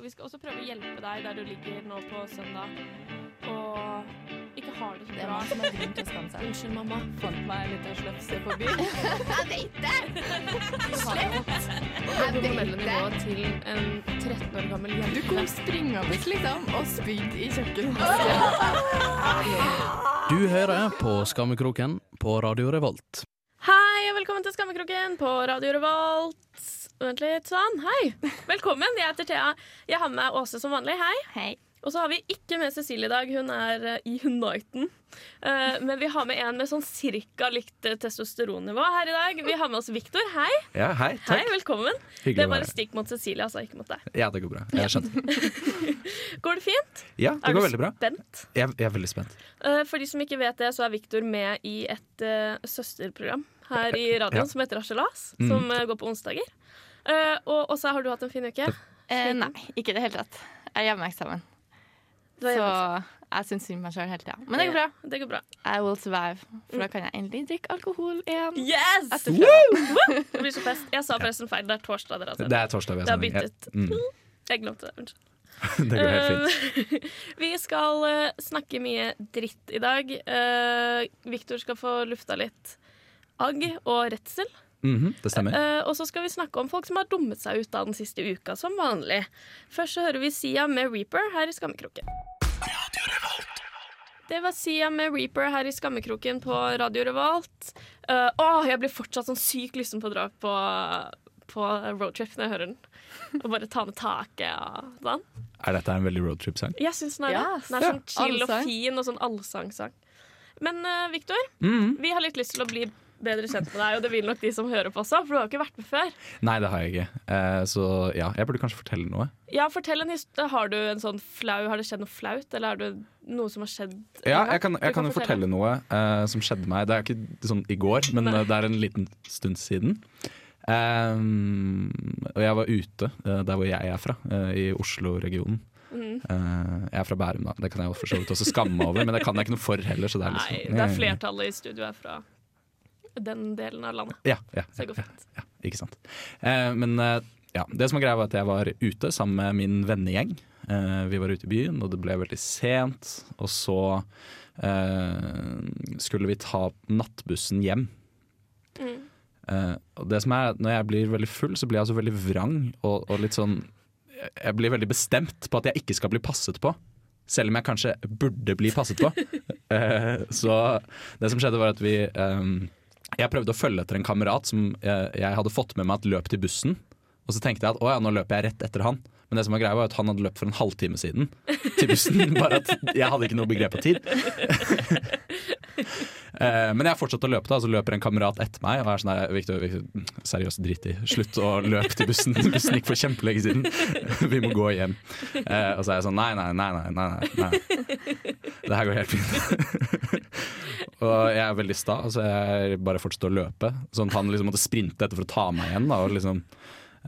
Vi skal også prøve å hjelpe deg der du ligger nå på søndag og ikke har det så Det er bra. man som har grunn til å skamme seg. Unnskyld, mamma. Fant meg en liten slefse på byen. Jeg vet det! Jeg vet nivået til en 13 år gammel jente. Du kom springende liksom og spydde i kjøkkenet. Du hører på Skammekroken på Radio Revolt. Hei, og velkommen til Skammekroken på Radio Revolt. Vent litt, sånn. Hei. Velkommen. Jeg heter Thea. Jeg har med meg Åse som vanlig. Hei. Hei. Og så har vi ikke med Cecilie i dag. Hun er eh, i Uniten. Eh, men vi har med en med sånn cirka likt eh, testosteronnivå her i dag. Vi har med oss Viktor. Hei. Ja, hei. takk. Hei, Velkommen. velkommen. Det er bare stikk mot Cecilie, altså, ikke mot deg. Ja, det går bra. Jeg skjønner. Går det fint? Ja, det er går veldig bra. Er du spent? Jeg, jeg er veldig spent. Uh, for de som ikke vet det, så er Viktor med i et søsterprogram her i radioen Ja. som heter Harselas, Mm. som eh, går på onsdager. Eh, og så har du hatt en fin uke. Eh, nei, ikke i det hele tatt. Jeg er hjemmeeksamen. Har Så jeg syns synd på meg sjøl hele tida. Men det går bra. Det går bra. I will survive. For da kan jeg endelig drikke alkohol igjen. Yes! Det blir så fest. Jeg sa forresten feil. Det er torsdag dere har Det er torsdag vi har sending. byttet. Mm. Jeg glemte det. Unnskyld. Det går helt fint. Eh, vi skal eh, snakke mye dritt i dag. Uh, Viktor skal få lufta litt agg og redsel. Mhm, det stemmer. Uh, og så skal vi snakke om folk som har dummet seg ut av den siste uka, som vanlig. Først så hører vi Sia med Reaper her i Skammekroken. Det var Sia med Reaper her i Skammekroken på Radio Revolt. Uh, åh, jeg blir fortsatt sånn sykt lysten på å dra på, på roadtrip når jeg hører den. Og bare ta ned taket og sånn. Er dette en veldig roadtrip-sang? Jeg syns den er det. Yes. Den er sånn chill og fin og sånn allsangsang. Men uh, Viktor, -hmm. vi har litt lyst til å bli bedre kjent med deg, og det vil nok de som hører på også, for du har jo ikke vært med før. Nei, det har jeg ikke. Eh, så ja, jeg burde kanskje fortelle noe. Ja, fortell en historie. Har du en sånn flau Har det skjedd noe flaut, eller har du noe som har skjedd? Ja, jeg kan, jeg kan jo fortelle noe eh, som skjedde meg. Det er ikke sånn i går, men Nei. eh, det er en liten stund siden. Ehm, og jeg var ute eh, der hvor jeg er fra, i Oslo-regionen. Mm. Uh, jeg er fra Bærum, da. Det kan jeg for så vidt også skamme meg over, men det kan jeg ikke noe for heller. Så det er Nei, liksom, det er flertallet i studio er fra den delen av landet. Ja, ja, Så det går ja, fint. ja, ikke sant. Eh, men eh, ja, det som er greia var at jeg var ute sammen med min vennegjeng. Eh, vi var ute i byen, og det ble veldig sent. Og så eh, skulle vi ta nattbussen hjem. Mm. Eh, og det som er, når jeg blir veldig full, så blir jeg altså veldig vrang og, og litt sånn Jeg blir veldig bestemt på at jeg ikke skal bli passet på. Selv om jeg kanskje burde bli passet på. Eh, så det som skjedde, var at vi eh, Jeg prøvde å følge etter en kamerat som jeg, jeg hadde fått med meg et løp til bussen. Og så tenkte jeg at å ja, nå løper jeg rett etter han. Men det som var greia var at han hadde løpt for en halvtime siden til bussen. Bare at jeg hadde ikke noe begrep av tid. Eh, Men jeg fortsatte å løpe, da, så løper en kamerat etter meg og er sånn her Victor, Victor, seriøst, drit i. Slutt å løpe til bussen. Bussen gikk for kjempelenge siden. Vi må gå hjem. Eh, Og så er jeg sånn nei, nei, nei. nei, nei, nei. Det her går helt fint. Og jeg er veldig sta, så jeg bare fortsetter å løpe. Sånn at han liksom måtte sprinte etter for å ta meg igjen. Da, og liksom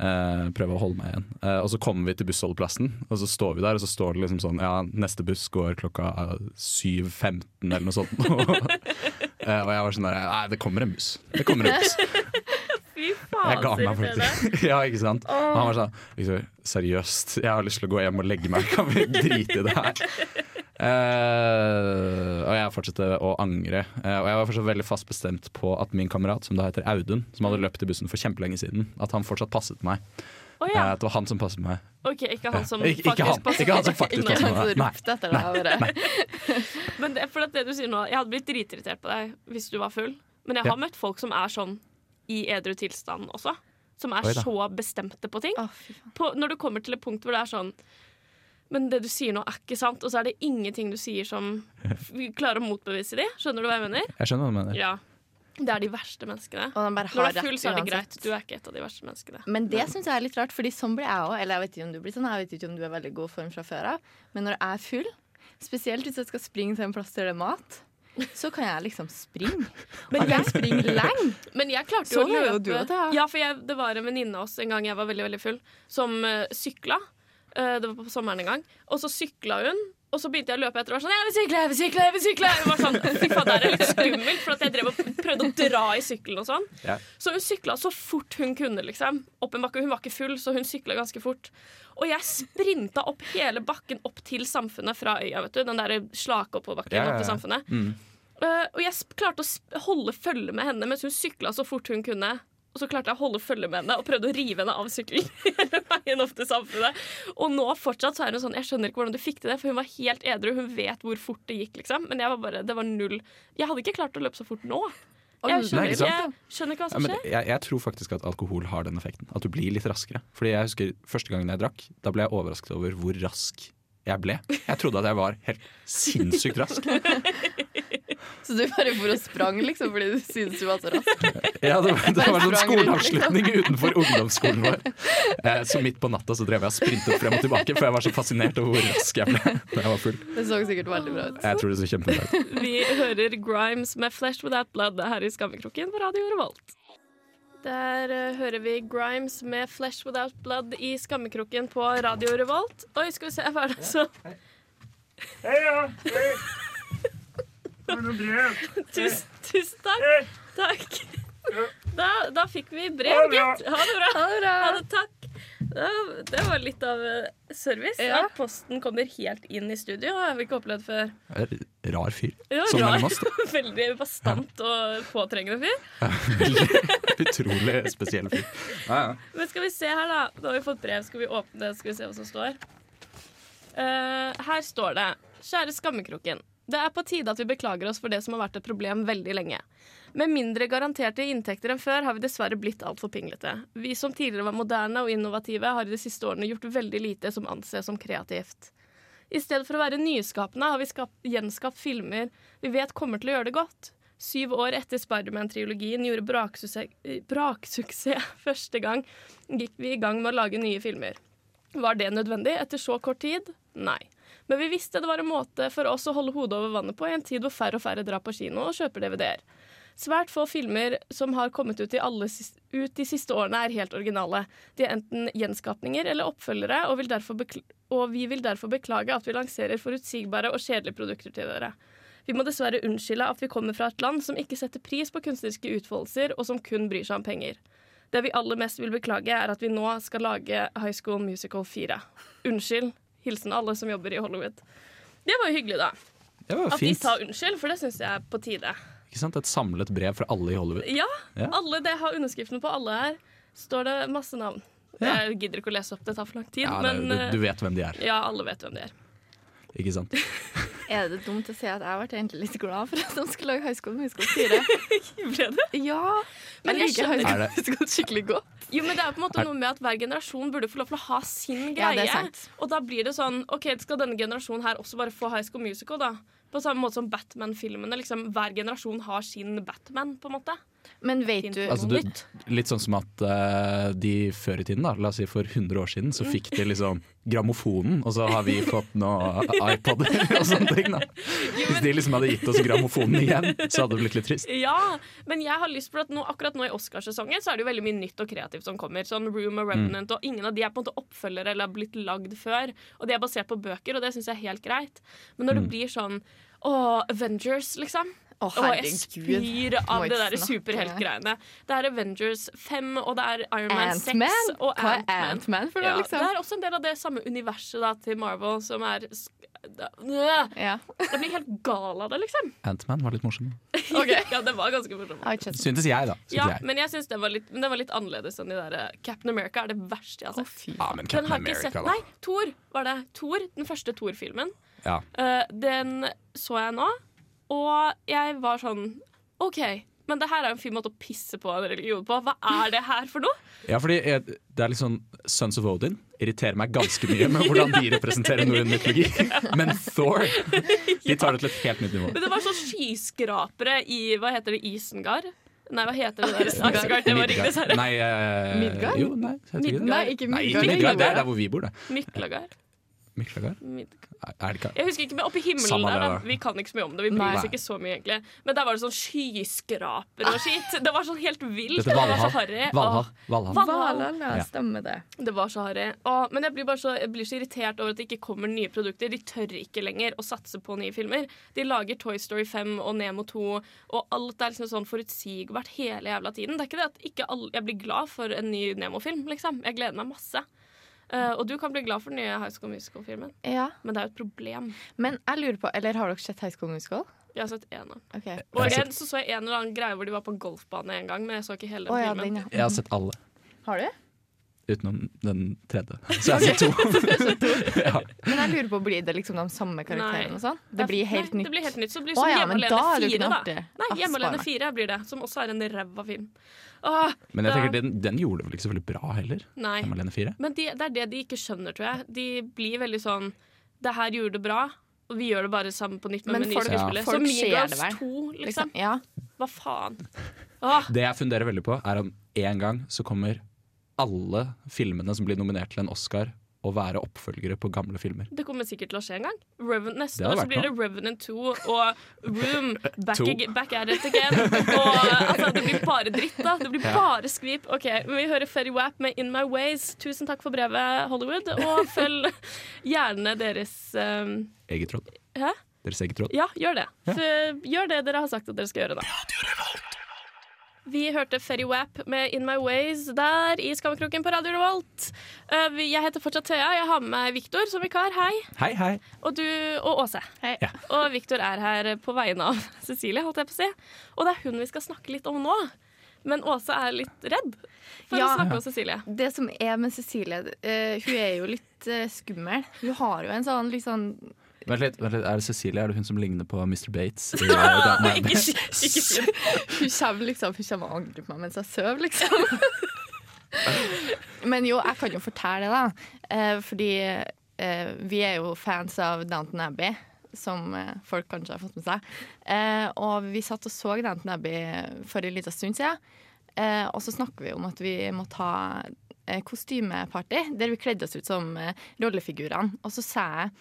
eh, prøve å holde meg igjen. Uh, og så kommer vi til bussholdeplassen, og så står vi der, og så står det liksom sånn Ja, neste buss går klokka 7.15 eller noe sånt. uh, og jeg var sånn der Nei, det kommer en buss. Det kommer en buss. Fy Jeg faen, ga så meg faktisk. ja, ikke sant? Og han var sånn seriøst, jeg har lyst til å gå hjem og legge meg. Kan vi drite i det her? Eh, og jeg fortsatte å angre. Uh, og jeg var fortsatt veldig fast bestemt på at min kamerat, som da heter Audun, som hadde løpt i bussen for kjempelenge siden, at han fortsatt passet meg. Oh, ja. at det var han som passet meg. OK, ikke han som Ikke- ikke han. faktisk passer Ikke han som faktisk passet meg. Nei. på. Nei. Nei. Bare. Men det, for at det du sier nå Jeg hadde blitt dritirritert på deg hvis du var full. Men jeg har Ja. møtt folk som er sånn i edru tilstand også. Som er Oi så bestemte på ting. Oh. På, når du kommer til et punkt hvor det er sånn Men det du sier nå, er ikke sant. Og så er det ingenting du sier som klarer å motbevise de. Skjønner du hva jeg mener? Jeg skjønner hva du mener. Ja. Det er de verste menneskene. Og de bare Når du er full, så er det greit. Du er ikke et av de verste menneskene. Men det syns jeg er litt rart, Fordi sånn blir jeg òg. Eller jeg vet ikke om du blir sånn, jeg vet ikke om du er veldig god form fra før av. Men når jeg er full, spesielt hvis jeg skal springe til en plass der det er mat, så kan jeg liksom springe. Men jeg springer lenge. Men jeg klarte jo Sånn å løpe. jo du det, ja. Ja, for jeg, det var en venninne av oss en gang jeg var veldig veldig full, som uh, sykla. Eh, det var på sommeren en gang. Og så sykla hun og så begynte jeg å løpe etter og var sånn Jeg vil sykle, jeg vil sykle, jeg vil sykle! Jeg var sånn, Fy faen, det er litt skummelt, for jeg drev og prøvde å dra i sykkelen og sånn. Ja. Så hun sykla så fort hun kunne, liksom. Opp en bakke. Hun var ikke full, så hun sykla ganske fort. Og jeg sprinta opp hele bakken opp til Samfunnet fra øya, vet du. Den der slake oppoverbakken Ja, ja, opp til. Samfunnet. Mm. Uh, og jeg klarte å holde følge med henne mens hun sykla så fort hun kunne. Og så klarte jeg å holde følge med henne og prøvde å rive henne av sykkelen. hele veien opp til samfunnet Og nå fortsatt så er hun sånn Jeg skjønner ikke hvordan du fikk til det, for hun var helt edru. Hun vet hvor fort det gikk, liksom. Men jeg var bare, det var null. Jeg hadde ikke klart å løpe så fort nå. Jeg skjønner, ikke ikke, jeg skjønner ikke hva som men skjer. jeg, jeg tror faktisk at alkohol har den effekten. At du blir litt raskere. Fordi jeg husker Første gangen jeg drakk, da ble jeg overrasket over hvor rask jeg ble. Jeg trodde at jeg var helt sinnssykt rask. Så du bare for og sprang liksom fordi du syntes du var så rask? Ja, det, var- det var en sånn skoleavslutning utenfor ungdomsskolen vår. Eh, så midt på natta så drev jeg og sprintet frem og tilbake, for jeg var så fascinert over hvor rask jeg ble da jeg var full. Det så sikkert veldig bra ut. Jeg tror det så kjempebra ut. Vi hører Grimes med 'Flesh Without Blood' her i Skammekroken på Radio Revolt. Der uh, hører vi Grimes med 'Flesh Without Blood' i Skammekroken på Radio Revolt. Oi, skal vi se, hva er det så Tusen, tusen takk. Takk. Da, da fikk vi brev, gitt. Ha det bra. Ha det, takk. Da, det var litt av eh, service. Ja. At posten kommer helt inn i studio. har vi ikke opplevd før. Rar fyr. Ja, Sånn rar. Veldig bastant og påtrengende fyr. Veldig utrolig spesiell fyr. Ja, ja. Men skal vi se her, da. Nå har vi fått brev. Skal vi åpne det? Skal vi se hva som står? Uh, her står det Kjære Skammekroken. Det er på tide at vi beklager oss for det som har vært et problem veldig lenge. Med mindre garanterte inntekter enn før har vi dessverre blitt altfor pinglete. Vi som tidligere var moderne og innovative, har i de siste årene gjort veldig lite som anses som kreativt. I stedet for å være nyskapende har vi skapt, gjenskapt filmer vi vet kommer til å gjøre det godt. Syv år etter Spiderman-trilogien gjorde braksuksess, braksuksess første gang, gikk vi i gang med å lage nye filmer. Var det nødvendig etter så kort tid? Nei. Men vi visste det var en måte for oss å holde hodet over vannet på i en tid hvor færre og færre drar på kino og kjøper DVD-er. Svært få filmer som har kommet ut, alle, ut de siste årene, er helt originale. De er enten gjenskapninger eller oppfølgere, og, og vi vil derfor beklage at vi lanserer forutsigbare og kjedelige produkter til dere. Vi må dessverre unnskylde at vi kommer fra et land som ikke setter pris på kunstneriske utfoldelser, og som kun bryr seg om penger. Det vi aller mest vil beklage, er at vi nå skal lage High School Musical 4. Unnskyld. Hilsen alle som jobber i Hollywood. Det var jo hyggelig, da. Det var At de sa unnskyld, for det syns jeg er på tide. Ikke sant? Et samlet brev fra alle i Hollywood. Ja, Ja. alle det har underskriften på alle her. Står det masse navn. Ja. Jeg gidder ikke å lese opp, det tar for lang tid. Ja, det, men du, du vet hvem de er, ja, alle vet hvem de er. ikke sant? Er det dumt å si at jeg ble egentlig litt glad for at de skulle lage High School Musical 4? Ble det? Ja, Men jeg jeg liker Er School Musical skikkelig godt. Jo, men det er på en måte noe med at hver generasjon burde få lov til å ha sin Ja, greie. det er sant. og da blir det sånn OK, skal denne generasjonen her også bare få High School Musical, da? På samme måte som Batman-filmene. Liksom, hver generasjon har sin Batman, på en måte. Men vet du Altså, Noe nytt. litt sånn som at uh, de før i tiden, da, la oss si for 100 år siden, så fikk de liksom grammofonen, og så har vi fått noe iPod og sånne ting. da. Hvis de liksom hadde gitt oss grammofonen igjen, så hadde det blitt litt trist. Ja, men jeg har lyst på at nå, akkurat nå i Oscarsesongen så er det jo veldig mye nytt og kreativt som kommer. Sånn Room og Revenant, og ingen av de er på en måte oppfølgere eller har blitt lagd før. Og de er basert på bøker, og det syns jeg er helt greit. Men når det blir sånn Å, Avengers, liksom. Å, Og jeg spyr av det der superheltgreiene. Det er Avengers 5, og det er Iron Man 6 Ant-Man? og Hva er Ant-Man. Ant-Man Ja, liksom? det er også en del av det samme universet da, til Marvel som er Ja. Jeg blir helt gal av det, liksom. Antman var litt morsom. okay. Ja, det var ganske morsomt. Syntes jeg, da. Syntes Ja, jeg. men jeg synes det var litt, det var litt annerledes enn de der eh, Captain America er det verste jeg har sett. Oh, Ja, men Captain America, sett. Nei, Thor var det. Thor, Den første Thor-filmen. Ja. Uh, den så jeg nå, og jeg var sånn OK, men det her er jo en fin måte å pisse på en religion på. Hva er det her for noe? Ja, fordi jeg, det er litt sånn Sons of Odin irriterer meg ganske mye med hvordan de representerer norrøn mytologi. Men Thor de tar det til et helt nytt nivå. Men det var sånn skyskrapere i Hva heter det? Isengard? Nei, hva heter det der? Isengard, det var Ringnes herre. Nei, uh, Midgard? Jo, nei, heter ikke det? Nei, ikke Nei, Midgard. Midgard. Det er der hvor vi bor, det. Myklagard. Miklagard? Mid- det ikke Jeg husker ikke, men Oppi himmelen Samme der, da. Vi kan ikke så mye om det. Vi bryr oss ikke så mye, egentlig. Men der var det sånn skyskraper og skitt. Det var sånn helt vilt. Det var så Valhall. harry. Valhall. Ja, stemmer det. Det var så harry. Men jeg blir, bare så, jeg blir så irritert over at det ikke kommer nye produkter. De tør ikke lenger å satse på nye filmer. De lager Toy Story 5 og Nemo 2, og alt er liksom sånn forutsigbart hele jævla tiden. Det er ikke det at ikke alle, jeg blir glad for en ny Nemo-film, liksom. Jeg gleder meg masse. Eh, og du kan bli glad for den nye High School Musical-filmen, Ja. men det er jo et problem. Men jeg lurer på, eller har dere sett High School Musical? Jeg har sett eneren. av Og Jeg en, så så jeg en eller annen greie hvor de var på golfbane en gang, men jeg så ikke hele den oh, ja, filmen. den, ja. Jeg har sett alle, Har du? utenom den tredje. Så jeg har sett to. ja. Men jeg lurer på, blir det liksom de samme karakterene og sånn? Det blir helt Nei, nytt. Det blir helt nytt. Så det blir som ja, Hjemme men da alene er det jo 4, ikke da. Nei, Ah, Hjemme 4 blir det, som også er en ræva film. Åh, Men jeg tenker den, den gjorde det vel ikke så veldig bra heller. nei. Hjemme alene 4. Men de, det er det de ikke skjønner, tror jeg. De blir veldig sånn Det her gjorde det bra, og vi gjør det bare sammen på nytt med, Men folk- ja. folk det vel, 2, liksom. Liksom. Ja. Hva faen? Åh, Det jeg funderer veldig på, er om en gang så kommer alle filmene som blir nominert til en Oscar, å være oppfølgere på gamle filmer. det kommer sikkert til å skje en gang. Reven, neste år så blir det Revenant 2 og Room back, To. back at it again. Og altså, Det blir bare dritt, da. Det blir bare skvip. Ok, Vi hører Ferry Wap med In My Ways. Tusen takk for brevet, Hollywood. Og følg gjerne deres um, Eget råd. Hæ? Deres eget råd. Ja, gjør det. Ja. Så, gjør det dere har sagt at dere skal gjøre, da. Vi hørte Ferry Wap med In My Ways der i Skammekroken på Radio Revolt. Uh, jeg heter fortsatt Thea. Jeg har med meg Viktor som vikar. Hei. Hei, hei. Og du og Åse. Hei. Ja. Og Viktor er her på vegne av Cecilie, holdt jeg på å si. Og det er hun vi skal snakke litt om nå. Men Åse er litt redd for Ja. å snakke om Cecilie. Det som er med Cecilie, uh, hun er jo litt uh, skummel. Hun har jo en sånn litt sånn Vent litt, vent litt, er det Cecilie? Er det hun som ligner på Mr. Bates? I, uh, Ikke si det. Hun kommer liksom Hun kommer og angrer på meg mens jeg sover, liksom. Men jo, jeg kan jo fortelle det, da. Eh, fordi eh, vi er jo fans av Downton Abbey. Som eh, folk kanskje har fått med seg. Eh, og vi satt og så Downton Abbey for en liten stund siden. Eh, og så snakker vi om at vi må ta eh, kostymeparty, der vi kledde oss ut som eh, rollefigurene. Og så sa jeg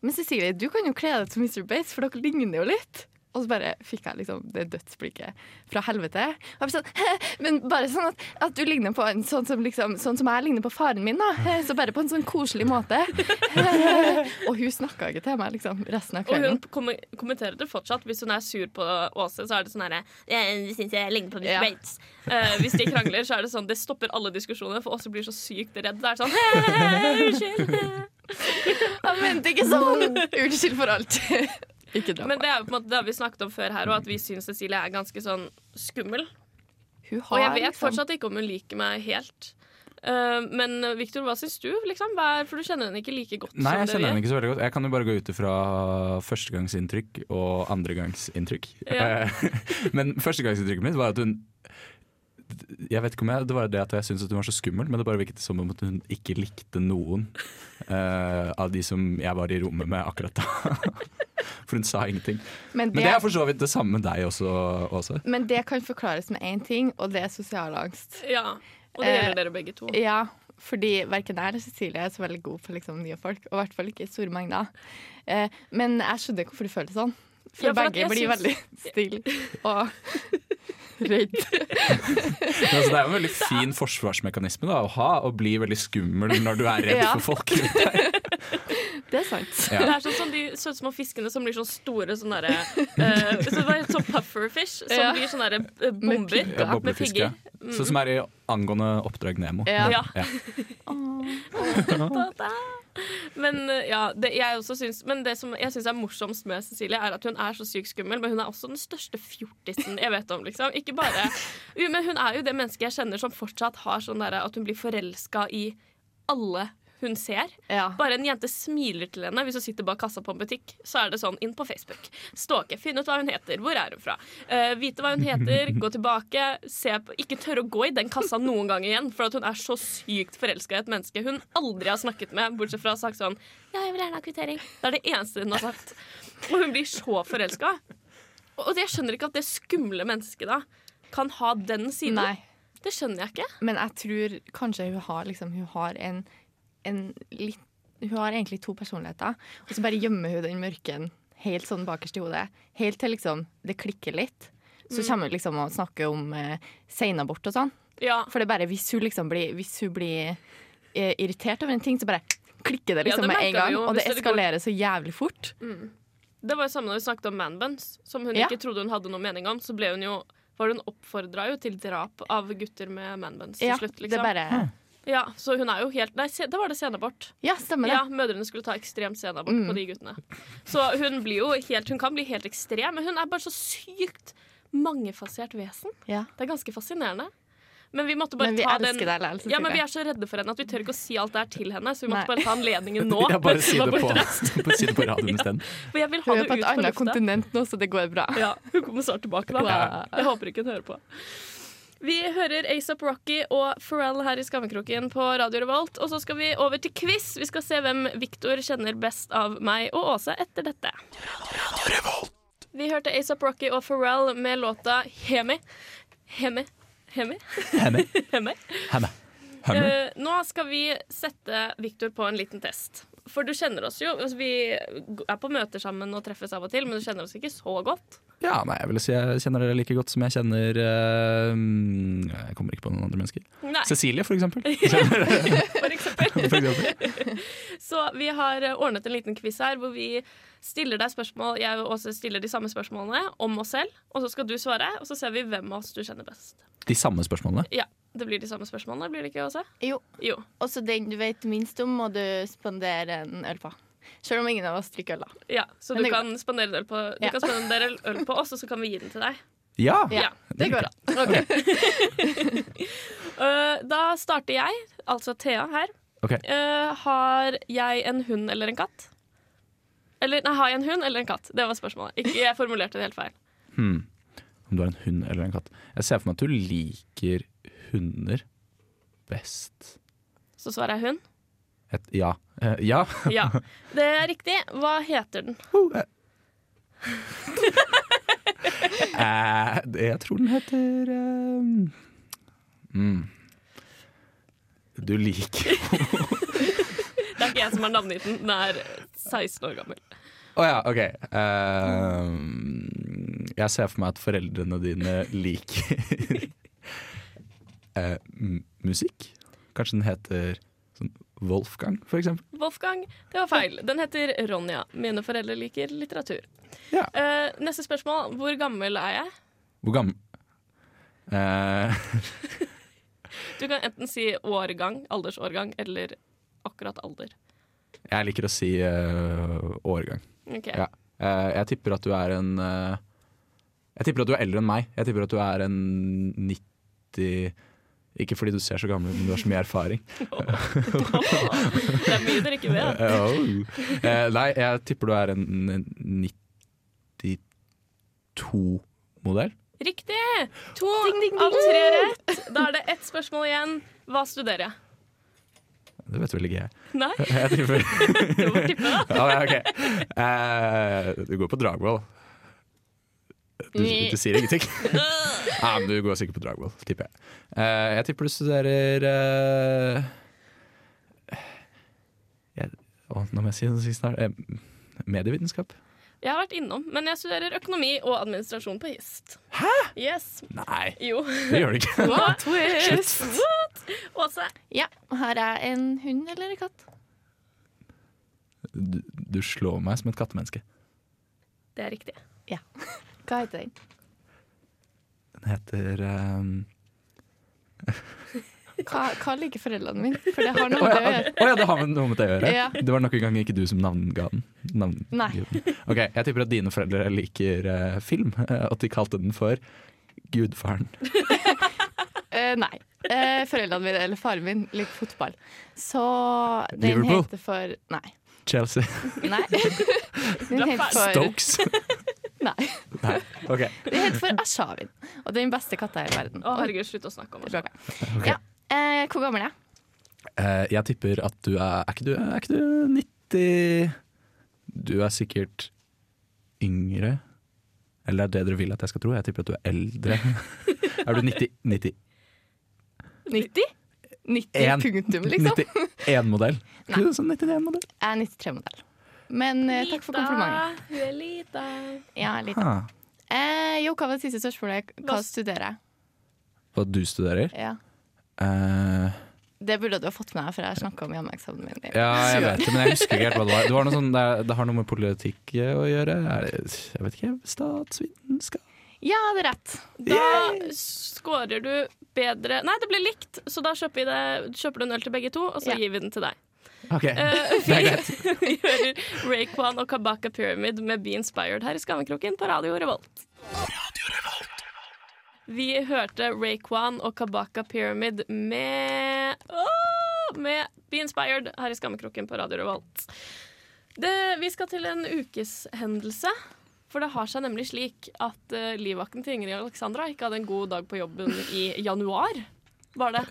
Men Cecilie, du kan jo kle deg som Mr. Bates, for dere ligner jo litt. Og så bare fikk jeg liksom det dødsblikket fra helvete. Og jeg sånn, Men bare sånn at, at du ligner på en sånn som, liksom, sånn som jeg ligner på faren min. da Så bare på en sånn koselig måte. Og hun snakka ikke til meg liksom resten av Og hun kom kommenterer det fortsatt. Hvis hun er sur på Åse, så er det sånn herre Jeg syns jeg ligner på Miss Ja. Bates. Eh, hvis de krangler, så er det sånn Det stopper alle diskusjoner, for Åse blir så sykt redd. Det er sånn Unnskyld. Han mente ikke sånn! Unnskyld for alt. Ikke dra Men det er på en måte det har vi snakket om før her, og at vi syns Cecilie er ganske sånn skummel. Hun Og jeg vet liksom- fortsatt ikke om hun liker meg helt. Uh, men Victor, hva syns du? Liksom? Hva er, for du kjenner henne ikke like godt Nei, jeg som kjenner henne ikke så veldig godt. Jeg kan jo bare gå ut ifra førstegangsinntrykk og andregangsinntrykk. Ja. Eh, Men førstegangsinntrykket mitt var at hun Jeg vet ikke om jeg, Det var det at jeg syntes at hun var så skummel, men det bare virket som om at hun ikke likte noen uh, av de som jeg var i rommet med akkurat da. For hun sa ingenting. Men Men det, det er for så vidt det samme med deg også, Åse. men det kan forklares med én ting, og det er sosial angst. Ja, og det gjelder gjelder dere begge to. Ja, fordi verken jeg eller Cecilie er så veldig god på liksom, nye folk. Og i hvert fall ikke i store mengder. Uh, men jeg skjønner hvorfor du føler det sånn. For, Ja, for begge blir synes... veldig stille og redd. Altså, det er jo en veldig fin forsvarsmekanisme da, å ha, å bli veldig skummel når du er redd Ja. for folk. rundt deg. Det er sant. Ja. Det er sånn som de søte små fiskene som blir sånn store sånn derre uh, så Sånn pufferfish som Ja. blir sånne eh, bomber med pigger. ja. Sånn som er i angående Oppdrag Nemo. Ja. Men eh, ja, det, jeg også syns Men det som jeg syns er morsomst med Cecilie, er at hun er så sykt skummel, men hun er også den største fjortisen jeg vet om. liksom Ikke bare Men hun er jo det mennesket jeg kjenner som fortsatt har sånn derre at hun blir forelska i alle hun ser. Ja. Bare en jente smiler til henne hvis hun sitter bak kassa på en butikk. Så er det sånn inn på Facebook. Stalke, finne ut hva hun heter. Hvor er hun fra? Uh, vite hva hun heter, gå tilbake. Se på, ikke tørre å gå i den kassa noen gang igjen, for hun er så sykt forelska i et menneske hun aldri har snakket med, bortsett fra å ha sagt sånn Ja, jeg vil gjerne ha kvittering. Det er det eneste hun har sagt. Og hun blir så forelska. Og jeg skjønner ikke at det skumle mennesket da kan ha den siden. Nei. Det skjønner jeg ikke. Men jeg tror kanskje hun har, liksom, hun har en, en litt hun har egentlig to personligheter, og så bare gjemmer hun den mørken helt sånn bakerst i hodet. Helt til liksom det klikker litt. Så kommer hun liksom og snakker om eh, seinabort og sånn. Ja. For det er bare hvis hun liksom blir, hvis hun blir eh, irritert over en ting, så bare klikker det Ja, liksom det med en gang. jo Og det det eskalerer så jævlig fort. Det var jo samme når vi snakket om manbuns, som hun Ja. ikke trodde hun hadde noe mening om. Så ble hun jo var hun oppfordra jo til drap av gutter med manbuns til Ja, slutt, det liksom. er bare Ja, så hun er jo helt Nei, se, det var det senabort. Ja, stemmer det. Ja, mødrene skulle ta ekstremt senabort Mm. på de guttene. Så hun blir jo helt Hun kan bli helt ekstrem, men hun er bare så sykt mangefasert vesen. Ja. Det er ganske fascinerende. Men vi måtte bare Men vi ta elsker den deg likevel, Ja, men vi er så redde for henne at vi tør ikke å si alt det her til henne. Så vi måtte Nei. bare ta anledningen nå. Ja, bare si det på, si det på radioen isteden. For jeg vil ha Hun det er på et annet kontinent nå, så det går bra. Ja, hun kommer snart tilbake, da. Jeg håper ikke hun hører på. Vi hører ASAP Rocky og Pharrell her i Skammekroken på Radio Revolt. Og så skal vi over til quiz. Vi skal se hvem Victor kjenner best av meg og Åse etter dette. Vi hørte ASAP Rocky og Pharrell med låta Hemi. Hemi. Hemi. Hemi. Hemi. Hemi. Hemi. Uh, nå skal vi sette Victor på en liten test. For du kjenner oss jo. Altså, vi er på møter sammen og treffes av og til, men du kjenner oss ikke så godt. Ja, nei, jeg vil si jeg kjenner dere like godt som jeg kjenner mm, Jeg kommer ikke på noen andre mennesker. Nei, Cecilie, for eksempel. for eksempel. For eksempel. Så vi har eh, ordnet en liten quiz her hvor vi stiller deg spørsmål Jeg og Åse stiller de samme spørsmålene om oss selv, og så skal du svare, og så ser vi hvem av oss du kjenner best. De samme spørsmålene. Ja, det blir de samme spørsmålene, blir det ikke, også? Jo. Jo. Også den du vet minst om, må du spandere en øl på. Selv om ingen av oss drikker øl, da. Ja, så Men du kan spandere øl på, du Ja. kan spandere øl på oss, og så kan vi gi den til deg. Ja! Ja, det går an. Eh, da starter jeg, altså Thea her. Okay. Uh, har jeg en hund eller en katt? Eller nei, har jeg en hund eller en katt? Det var spørsmålet. Ikke, jeg formulerte det helt feil. Hmm. Om du har en hund eller en katt. Jeg ser for meg at du liker hunder best. Så svarer jeg hund. Et, ja. Eh, ja. Ja, det er riktig. Hva heter den? Eh, det- jeg tror den heter eh, mm. Du liker Det er ikke jeg som har navngitt den. Den er 16 år gammel. Å ja, OK. Uh, jeg ser for meg at foreldrene dine liker eh, musikk. Kanskje den heter sånn Wolfgang, for eksempel. Wolfgang, det var feil. Den heter Ronja. Mine foreldre liker litteratur. Ja. Eh, neste spørsmål. Hvor gammel er jeg? Hvor gammel eh, Du kan enten si årgang, aldersårgang, eller akkurat alder. Jeg liker å si eh, årgang. Okay. Ja. Eh, jeg tipper at du er en eh, Jeg tipper at du er eldre enn meg. Jeg tipper at du er en 90 Ikke fordi du ser så gammel ut, men du har så mye erfaring. det er mye dere ikke vet. Eh, oh. Eh, nei, jeg tipper du er en, en 92-modell. Riktig! To av tre rett. Da er det ett spørsmål igjen. Hva studerer jeg? Det vet vel ikke jeg. Nei, Jeg tipper du må tippe, da. ja, okay. ok. Eh, Du går på Dragvoll. Du, du sier ingenting? Nei, men du går sikkert på Dragwall, tipper jeg. Uh, jeg tipper du studerer uh, jeg, å, Nå må jeg si det sist snart. Uh, medievitenskap? Jeg har vært innom, men jeg studerer økonomi og administrasjon på HIST. Hæ? Yes. Nei, Jo. det gjør du ikke. What? Twist! What? Åse. Ja, har jeg en hund eller en katt? Du, du slår meg som et kattemenneske. Det er riktig. Hva heter den? Den heter um... Hva, hva liker foreldrene mine? For det har noe med det å gjøre. å ja, det har noe med det å gjøre? Ja. Det var nok en gang ikke du som navnga den. Navn Nei. Ok, Jeg tipper at dine foreldre liker uh, film, og at de kalte den for Gudfaren. Uh, nei. Uh, foreldrene mine, eller faren min, liker fotball. Så den Liverpool? heter for Nei. Chelsea. Nei. Den heter for Stokes. Nei. Nei, Okay. Det heter for Ashavin. Og det er den beste katta i verden. Å, herregud, slutt å snakke om det. Okay. Ja. Eh, hvor gammel er jeg? Eh, jeg tipper at du er Er ikke du, er ikke du 90 Du er sikkert yngre. Eller er det dere vil at jeg skal tro? Jeg tipper at du er eldre. er du 90? 90? 90? 90 En- punktum, liksom. 91-modell. Nei. Sånn 91-modell. Jeg er 93-modell. Men eh, takk for komplimentet. Hun er lita. Ja, lita. Ah. Eh, jo, hva var det siste spørsmålet? Hva Hva- studerer jeg? Hva du studerer? Ja. Eh, Det burde du ha fått med deg, for jeg snakka om hjemmeeksamen min. i ja, jeg vet det, men jeg husker ikke helt hva det var. Det, var noe sånn, det, er- det har noe med politikk eh, å gjøre. Er det, jeg vet ikke. Statsvitenskap? Ja, det er rett. Da scorer du bedre Nei, det blir likt, så da kjøper, vi det, kjøper du en øl til begge to, og så Ja. gir vi den til deg. Ok, Uh, vi hører Raekwon og Kabaka Pyramid med Be Inspired her i Skammekroken på Radio Revolt. Vi hørte Raekwon og Kabaka Pyramid med oh, Med Be Inspired her i Skammekroken på Radio Revolt. Det, vi skal til en ukeshendelse. For det har seg nemlig slik at uh, livvakten til Ingrid Alexandra ikke hadde en god dag på jobben i januar. Var det.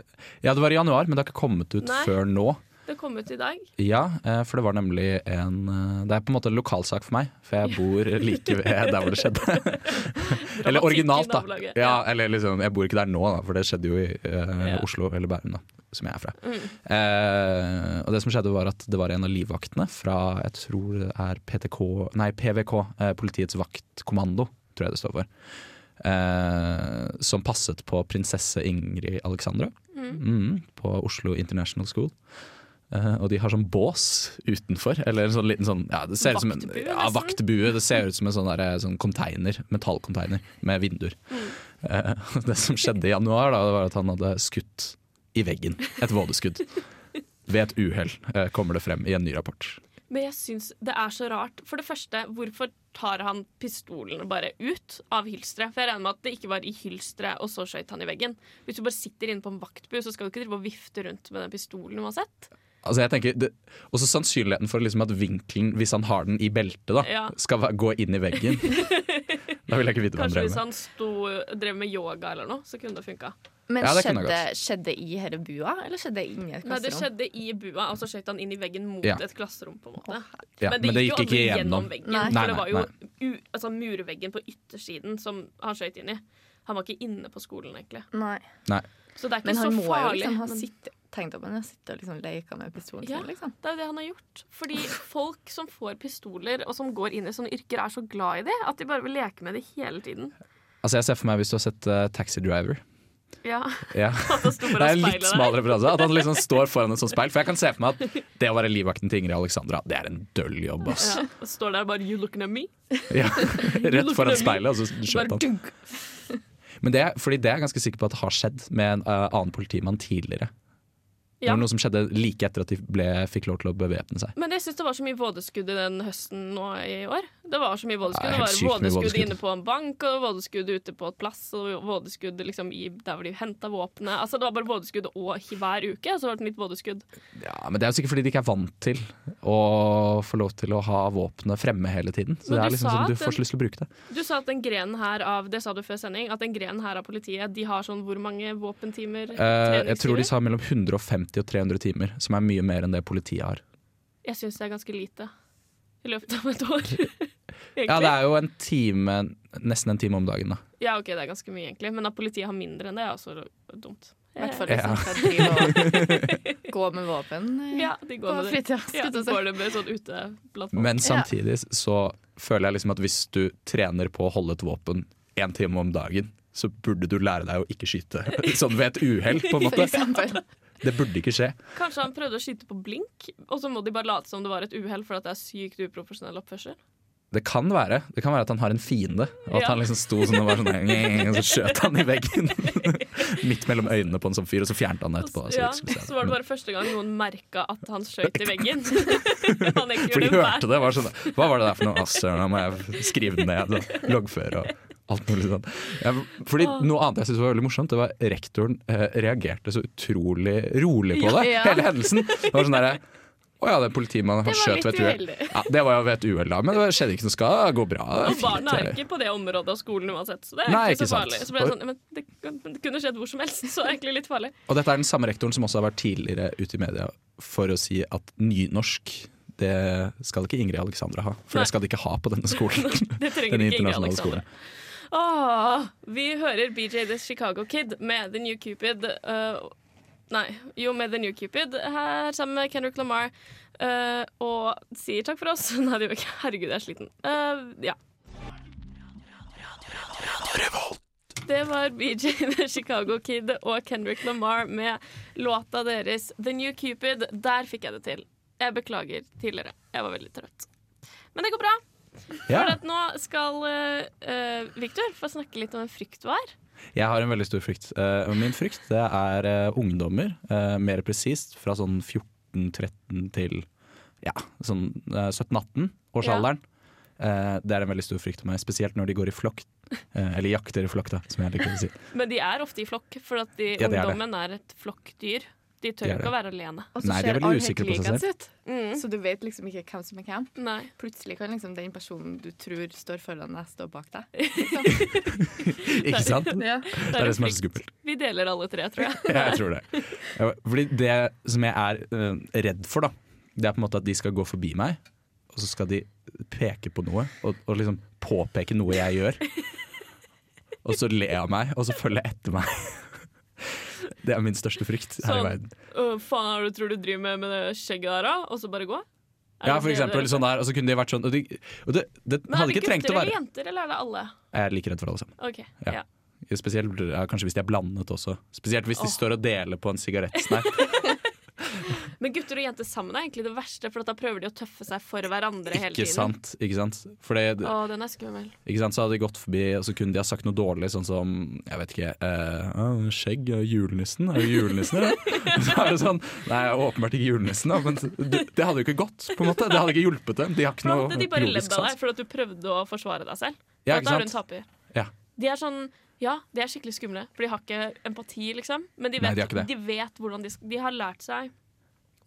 Ja, det var i januar, men det har ikke kommet ut Nei. før nå. Det kom ut i dag. Ja, eh, for det var nemlig en eh, Det er på en måte en lokalsak for meg, for jeg bor like ved der hvor det skjedde. eller originalt, da. Ja, eller liksom, jeg bor ikke der nå, da, for det skjedde jo i eh, Ja. Oslo eller Bærum, da, som jeg er fra. Mm. Eh, og det som skjedde var at det var en av livvaktene fra jeg tror det er PTK, nei PVK, eh, Politiets vaktkommando, tror jeg det står for. Eh, som passet på prinsesse Ingrid Alexandra mm, på Oslo International School. Eh, og de har sånn bås utenfor. Eller en sånn liten sånn ja, Det ser ut som en Vaktbue, ja, vaktbue. Det ser ut som en sånn, der, sånn container, metallcontainer med vinduer. Mm. Uh, det som skjedde i januar, da, det var at han hadde skutt i veggen. Et vådeskudd. Ved et uhell, uh, kommer det frem i en ny rapport. Men jeg syns det er så rart. For det første, hvorfor tar han pistolene bare ut av hylsteret? For jeg regner med at det ikke var i hylsteret, og så skøyt han i veggen. Hvis du bare sitter inne på en vaktbu, så skal du ikke drive og vifte rundt med den pistolen uansett. Altså jeg tenker, det, Også sannsynligheten for liksom at vinkelen, hvis han har den i beltet, da, Ja. skal gå inn i veggen. da vil jeg ikke vite hva han drev med. Kanskje hvis han sto, drev med yoga eller noe, så kunne det funka. Men Ja, det skjedde, skjedde i hele bua, eller skjedde det inni et Nei, det skjedde i bua, og så skjøt han inn i veggen mot Ja. et klasserom. på en måte Ja, Men det gikk, jo aldri gjennom, veggen. Nei. Nei, For det var jo u, altså, murveggen på yttersiden som han skjøt inn i. Han var ikke inne på skolen, egentlig. Nei. Nei. Så det er ikke Men han må jo liksom ha sittet Tenk deg om han har sittet og liksom leka med pistolen Ja. Liksom. Det er jo det han har gjort. Fordi folk som får pistoler og som går inn i sånne yrker, er så glad i det at de bare vil leke med det hele tiden. Altså Jeg ser for meg hvis du har sett uh, Taxi Driver. Ja, Ja. Det er en litt smal referanse. At han liksom står foran et sånt speil. For jeg kan se for meg at det å være livvakten til Ingrid Alexandra, det er en døll jobb, ass. Ja, og står der bare 'you looking at me'? Ja. Rett foran speilet, og så skjøt han. Men det, fordi det er jeg ganske sikker på at det har skjedd med en uh, annen politimann tidligere. Det var noe som skjedde like etter at de ble, fikk lov til å bevæpne seg. Men jeg syns det var så mye vådeskudd i den høsten nå i år. Det var så mye vådeskudd. Ja, Det var vådeskudd inne på en bank, og vådeskudd ute på et plass, og vådeskudd liksom i der hvor de henta våpenet. Altså, det var bare vådeskudd hver uke, og så var det nytt vådeskudd. Ja, Men det er jo sikkert fordi de ikke er vant til å få lov til å ha våpenet fremme hele tiden. Så Men det er liksom sånn, du får så lyst til å bruke det. Du sa at den grenen her av Det sa du før sending, at den grenen her av politiet, de har sånn hvor mange våpentimer? Eh, jeg tror de sa mellom 150 og 300 timer, som er mye mer enn det politiet har. Jeg syns det er ganske lite. I løpet av et år. Ja, det er jo en time, nesten en time om dagen, da. Ja, ok, det er ganske mye, egentlig. Men at politiet har mindre enn det, er også dumt. I hvert fall hvis Ja. han skal gå med våpen eh, Ja, de på går med det. fritida. Ja, går det med sånn. Men samtidig så føler jeg liksom at hvis du trener på å holde et våpen én time om dagen, så burde du lære deg å ikke skyte sånn ved et uhell, på en måte. Det burde ikke skje. Kanskje han prøvde å skyte på blink, og så må de bare late som det var et uhell for det er sykt uprofesjonell oppførsel. Det kan være Det kan være at han har en fiende, og at Ja. han liksom sto sånn og var sånn og så skjøt han i veggen. Midt mellom øynene på en sånn fyr, og så fjernet han det etterpå. Så, ja, så var det bare første gang noen merka at han skjøt i veggen. han For de hørte det. Var sånn, Hva var det der for noe? asser, søren, nå må jeg skrive det ned. Og loggføre og alt mulig sånn. Ja, fordi Noe annet jeg syntes var veldig morsomt, det var rektoren eh, reagerte så utrolig rolig på det. Ja. Hele hendelsen. Det var sånn derre Å ja, det er politimannen Det har skjøt ved et uhell. Ja, det var jo ved et uhell, da, men det skjedde ikke noe skal gå bra. Det Og barna er ikke på det området av skolen uansett, så det er Nei, ikke så farlig. Så det sånn, men det, det kunne skjedd hvor som helst, så er egentlig litt farlig. Og dette er den samme rektoren som også har vært tidligere ute i media for å si at nynorsk det skal ikke Ingrid Alexandra ha, for Nei. det skal de ikke ha på denne skolen. Det trenger ikke Ingrid Alexandra. Åh, vi hører BJ The Chicago Kid med The New Cupid. Uh, Nei, jo, med The New Cupid her sammen med Kendrick Lamar. Uh, og sier takk for oss. Nei, det gjør ikke. Herregud, jeg er sliten. Uh, ja. Det var BJ The Chicago Kid og Kendrick Lamar med låta deres The New Cupid. Der fikk jeg det til. Jeg beklager tidligere. Jeg var veldig trøtt. Men det går bra. Ja. For at nå skal uh, Victor få snakke litt om en frykt du har. Jeg har en veldig stor frykt. Uh, min frykt det er uh, ungdommer, mer presist fra sånn 14-13 til ja, sånn eh, 17-18 årsalderen. Eh, det er en veldig stor frykt for meg, spesielt når de går i flokk. Eller jakter i flokk, da, som jeg liker å si. Men de er ofte i flokk, for at de, Ja, ungdommen er er et flokkdyr. De tør De ikke det. å være alene. Og så er ser alle helt likens ut. Mm. Så du vet liksom ikke hvem som er hvem. Nei. Plutselig kan liksom den personen du tror står foran deg, stå bak deg. Ikke sant? Ja. Det er det som er så skummelt. Vi deler alle tre, tror jeg. Ja, jeg tror det. Fordi det som jeg er uh, redd for, da, det er på en måte at de skal gå forbi meg, og så skal de peke på noe, og, og liksom påpeke noe jeg gjør. Og så le av meg, og så følge etter meg. Det er min største frykt her Sånn. i verden. Uh, faen er det du tror du driver med med det skjegget der, da? Og så bare gå? Er Ja, for eksempel sånn der, og så kunne de vært sånn Og, de, og det, det Men er det gutter eller være jenter, eller er det alle? Jeg er like redd for alle sammen. Okay, Ja. Ja. Spesielt ja, kanskje hvis de er blandet også. Spesielt hvis de står og deler på en sigarettsnap. Men gutter og jenter sammen er egentlig det verste, for da prøver de å tøffe seg for hverandre hele Ikke tiden. sant? Ikke sant? For det, Å, den er skummel. Ikke sant? Så hadde de gått forbi, og så kunne de ha sagt noe dårlig, sånn som Jeg vet ikke eh, Skjegg og julenissen? Er det julenissen, eller? Så er det sånn Nei, åpenbart ikke julenissen, da. Men det, det hadde jo ikke gått, på en måte. Det hadde ikke hjulpet dem. De har ikke noe de bare ledd logisk av deg at du prøvde å forsvare deg selv. Ja, da er du en taper. Ja. De er sånn ja, de er skikkelig skumle, for de har ikke empati, liksom. Men de Nei, de de vet hvordan de, de har lært seg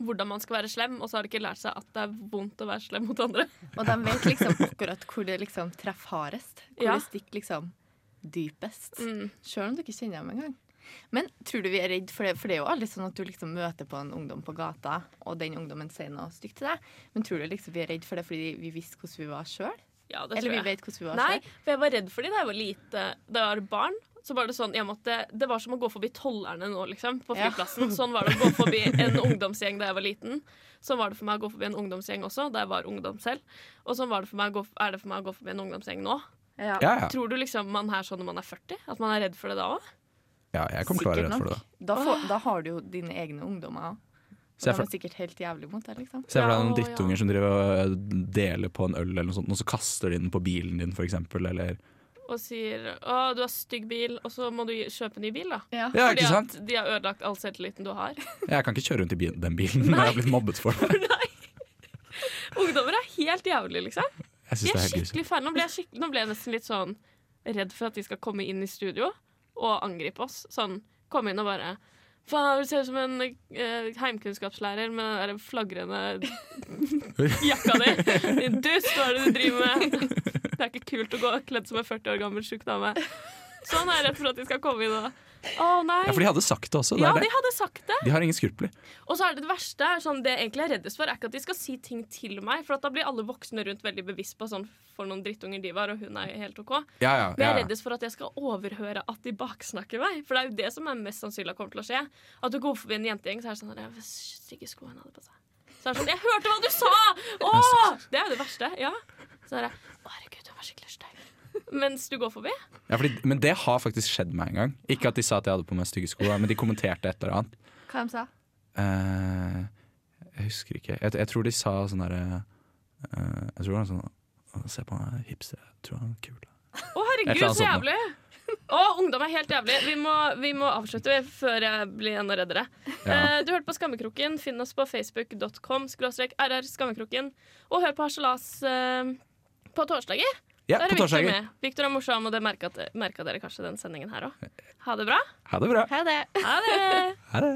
hvordan man skal være slem, og så har de ikke lært seg at det er vondt å være slem mot andre. Og de vet liksom akkurat hvor det liksom treffer hardest. Hvor Ja. det stikker liksom dypest. Mm. Sjøl om du ikke kjenner dem engang. Men tror du vi er redd for det? For det er jo aldri sånn at du liksom møter på en ungdom på gata, og den ungdommen sier noe stygt til deg. Men tror du liksom vi er redd for det fordi vi visste hvordan vi var sjøl? Ja, det Eller tror vi vet hvordan vi var Nei, sjøl? for jeg var redd for dem da jeg var lite. Da jeg var barn, så var det sånn jeg måtte, Det var som å gå forbi tollerne nå, liksom, på Ja. flyplassen. Sånn var det å gå forbi en ungdomsgjeng da jeg var liten. Sånn var det for meg å gå forbi en ungdomsgjeng også, da jeg var ungdom selv. Og sånn var det for meg, å gå, er det for meg å gå forbi en ungdomsgjeng nå. Ja. Ja, ja. Tror du liksom man er sånn når man er 40? At man er redd for det da òg? ja, jeg kommer til å være redd for det. Da, får, da har du jo dine egne ungdommer òg. Se for, er sikkert helt jævlig mot deg, liksom. se for deg noen drittunger ja. som driver og deler på en øl, eller noe sånt, og så kaster de den på bilen din, for eksempel. Eller Og sier 'Å, du har stygg bil', og så må du kjøpe kjøpe ny bil, da. Ja. Ja, Fordi ikke sant? at de har ødelagt all selvtilliten du har. Jeg kan ikke kjøre rundt i den bilen når jeg har blitt mobbet for det. Ungdommer er helt jævlig, liksom. Jeg De er er skikkelig fæle. Nå ble jeg, skikk- nå ble jeg nesten litt sånn redd for at de skal komme inn i studio og angripe oss. Sånn, komme inn og bare Faen, du ser ut som en eh, heimkunnskapslærer med den der flagrende jakka di. Din dust, hva er det du driver med? Det er ikke kult å gå kledd som en 40 år gammel sjuk dame. Sånn er jeg redd for at de skal komme inn og nei. Ja, for de hadde sagt det også. Det Ja, det. de hadde sagt det. De har ingen skrupler. Og så er det det verste, er sånn, det jeg egentlig er reddest for, er ikke at de skal si ting til meg, for at da blir alle voksne rundt veldig bevisst på sånn for noen drittunger de var, og hun er helt OK. Ja, ja, Men jeg er reddest for at jeg skal overhøre at de baksnakker meg. For det er jo det som er mest sannsynlig kommer til å skje. At du går forbi en jentegjeng, så er det sånn der, Stygge sko hadde på seg. Så er det sånn Jeg hørte hva du sa! Åh! Det er jo det verste. Ja. Så er det Å, herregud, hun var skikkelig stygg. Mens du går forbi. Ja, fordi, men det har faktisk skjedd meg en gang. Ikke at de sa at jeg hadde på meg stygge sko, men de kommenterte et eller annet. Hva de sa Uh, jeg husker ikke. Jeg, jeg tror de sa sånn derre uh, Jeg tror det var sånn «Å, Se på han er hipster, jeg tror han er kul. Å, herregud, så jævlig! Å, ungdom er helt jævlig. Vi må, vi må avslutte før jeg blir enda reddere. Ja. Uh, du hørte på Skammekroken. Finn oss på facebook.com rr skammekroken. Og hør på Harselas eh, på torsdager. Ja, Der er på Victor med. Victor er morsom, og det merka dere kanskje den sendingen her òg. Ha det bra. Ha det bra. Ha det. Ha det! Ha det.